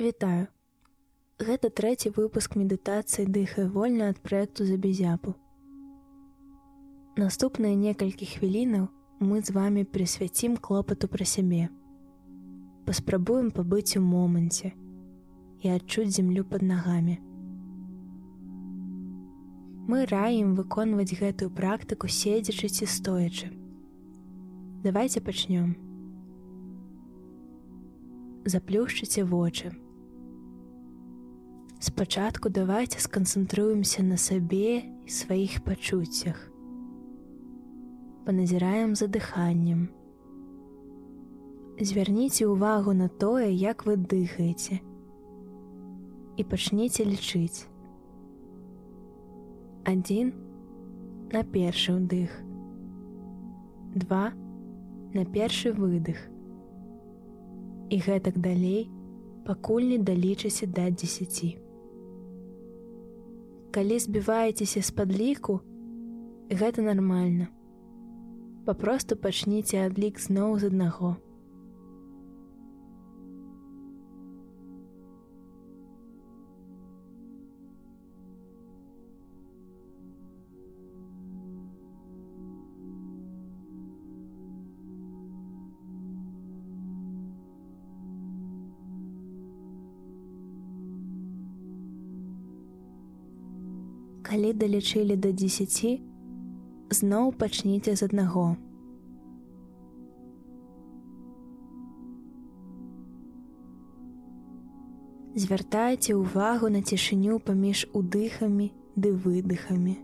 Вітаю. Гэта трэці выпуск медытацыі дыхае вольна ад праекту за безяпу. Наступныя некалькі хвілінаў мы з вами прысвяцім клопату пра сябе. Паспрабуем пабыць у моманце і адчуць зямлю пад нагамі. Мы раім выконваць гэтую практыку седзячы ці стоячы. Давайте пачнём. Заплюшчыце вочы. Спачатку давайте сканцэнтруемся на сабе і сваіх пачуццях. Паназіраем за дыханнем. Звярніце ўвагу на тое, як вы дыхаеце і пачніце лічыць. Адзін на першы ўдых. Два на першы выдых. І гэтак далей, пакуль не далічыся да 10 калі збіваецеся з падліку гэта нармальна. Папросту пачніце адлік зноў з аднаго калі далічылі да 10, зноў пачніце з аднаго. Звяртайце ўвагу на цішыню паміж удыхамі ды выдыхамі.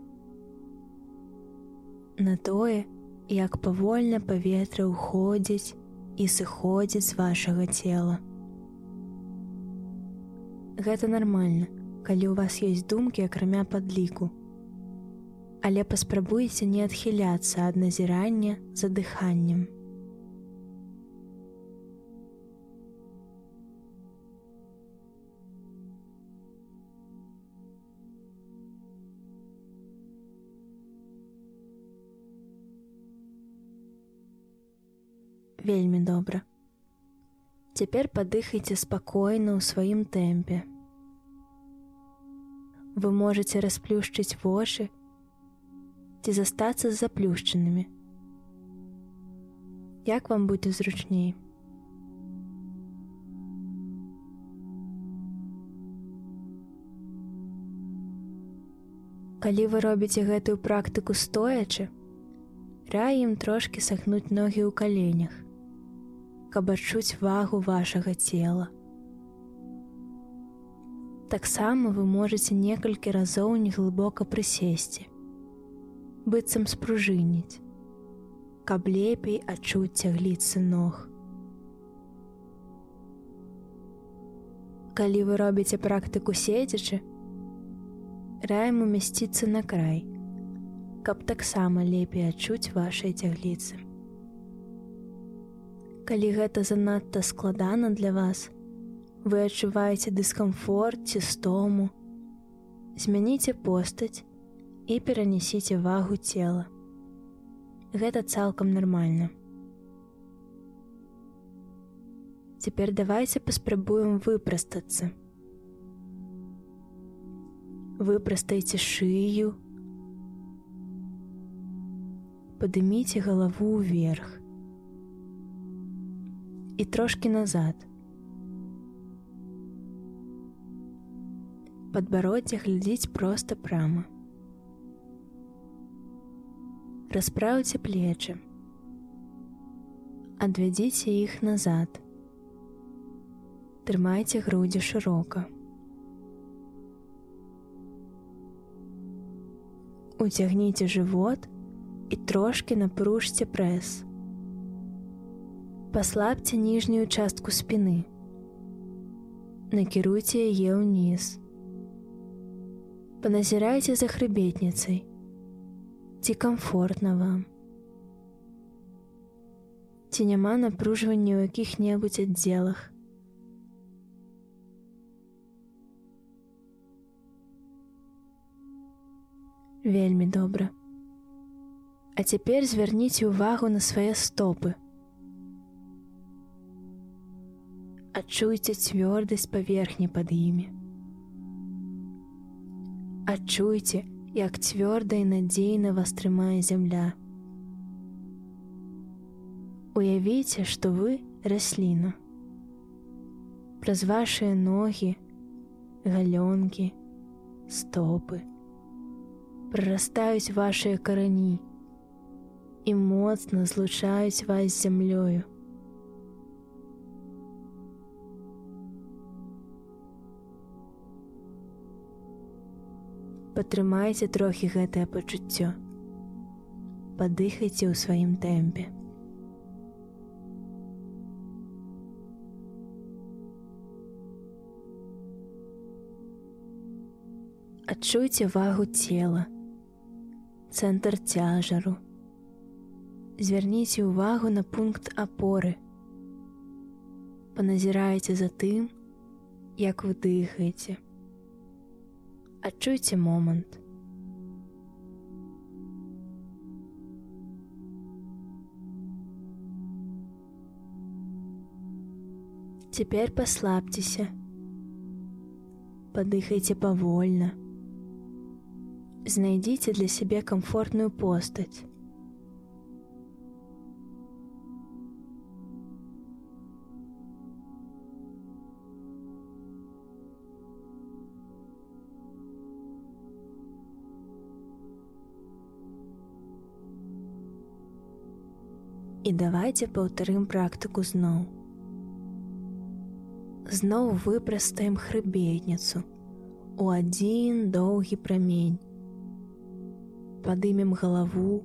На тое, як павольна паветра ўходзіць і сыходзіць з вашага цела. Гэта нармальна калі ў вас ёсць думкі акрамя падліку. Але паспрабуйце не адхіляцца ад назірання за дыханнем. Вельмі добра. Цяпер падыхайце спакойна ў сваім тэмпе вы можете расплюшчыць вочы ці застацца з заплюшчанымі. Як вам будзе зручней? Калі вы робіце гэтую практыку стоячы, рай ім трошкі сахнуць ногі ў каленях, каб адчуць вагу вашага цела таксама вы можете некалькі разоў неглыбока прысесці быццам спружыніць каб лепей адчуць цягліцы ног. Калі вы робіце практыку седзячы раем умясціцца на край каб таксама лепей адчуць вашай цягліцы. Калі гэта занадта складана для вас то вы адчуваеце дыскамфорт ці стому, змяніце постаць і перанесіце вагу цела. Гэта цалкам нармальна. Цяпер давайце паспрабуем выпрастацца. Выпрастайце шыю, падыміце галаву ўверх і трошки назад. Падбароддзе глядзіць проста прама. Распраўце плечы. Адвядзіце іх назад. Трымайце грудзі шырока. Уцягніце жывот і трошки напружце прэс. Паслабце ніжнюю частку спіны. Накіруйце яе ўніз паназірайце за хрыбетніцай ці комфортна вам ці няма напружвання ў якіх-небудзь аддзелах вельмі добра а цяпер звярніце ўвагу на свае стопы Адчуйце цвёрдасць паверхні пад імі. Адчуйце, як цвёрда і надзейна вас трымае зямля. Уявіце, што вы расліна. Праз вашыя ногі, галёнкі, стопы прарастаюць вашыя карані і моцна злучаюць вас з зямлёю. Патрымайце трохі гэтае пачуццё. Падыхайце ў сваім тэмпе. Адчуйце вагу цела, цэнтр цяжару. Звярніце ўвагу на пункт апоры. Паназіраеце за тым, як вы дыхаеце адчуйце момант. Цяпер паслабцеся, падыхайце павольна. Знайдзіце для сябе камфортную постаць. І давайте паўтарым практыку зноў. Зноў выпрастаем хрыбетніцу у адзін доўгі прамень. Падымем галаву,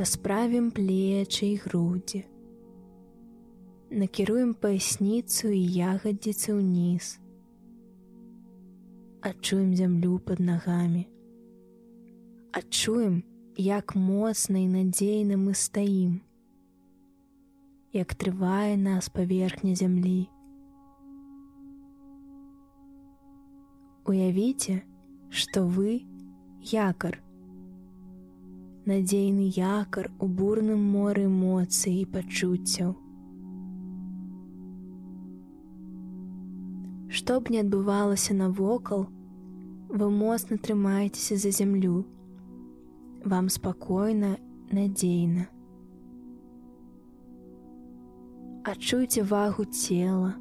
расправім плечы і грудзі. Накіруем паясніцу і ягадзіцы ўніз. Адчуем зямлю пад нагамі. Адчуем, як моцна і надзейна мы стаім, як трывае нас паверхня зямлі. Уявіце, што вы якар, надзейны якар у бурным моры эмоцый і пачуццяў. Што б не адбывалася навокал, вы моцна трымаецеся за зямлю, вам спакойна, надзейна. Адчуйце вагу цела,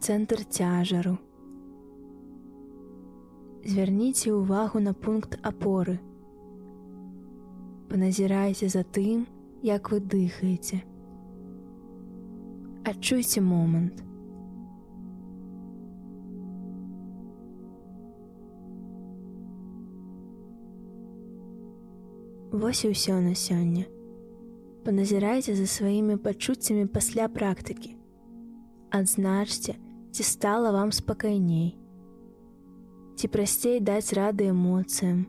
цэнтр цяжару. Звярніце ўвагу на пункт апоры. Паназірайце за тым, як вы дыхаеце. Адчуйце момант. Вось і ўсё на сёння. Паназірайце за сваімі пачуццямі пасля практыкі. Адзначце, ці стала вам спакайней. Ці прасцей даць рады эмоцыям.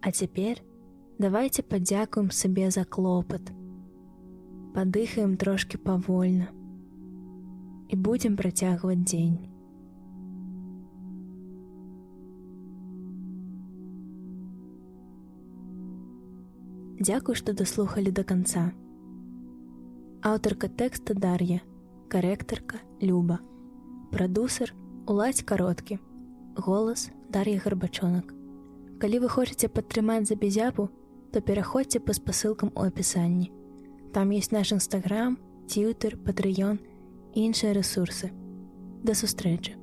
А цяпер давайте падзякуем сабе за клопат. Падыхаем трошки павольна і будзем працягваць дзень. Дзякуй, што даслухалі да канца. Аўтарка тэкста Дар'я, карэктарка Люба, прадусер уладзь кароткі, голас Дар'я гарбачонак. Калі вы хочаце падтрымаць за безяпу, то пераходзьце па спасылкам у апісанні. Там ёсць наш нстаграм, цютер, патрыён і іншыя рэсурсы. Да сустрэчы.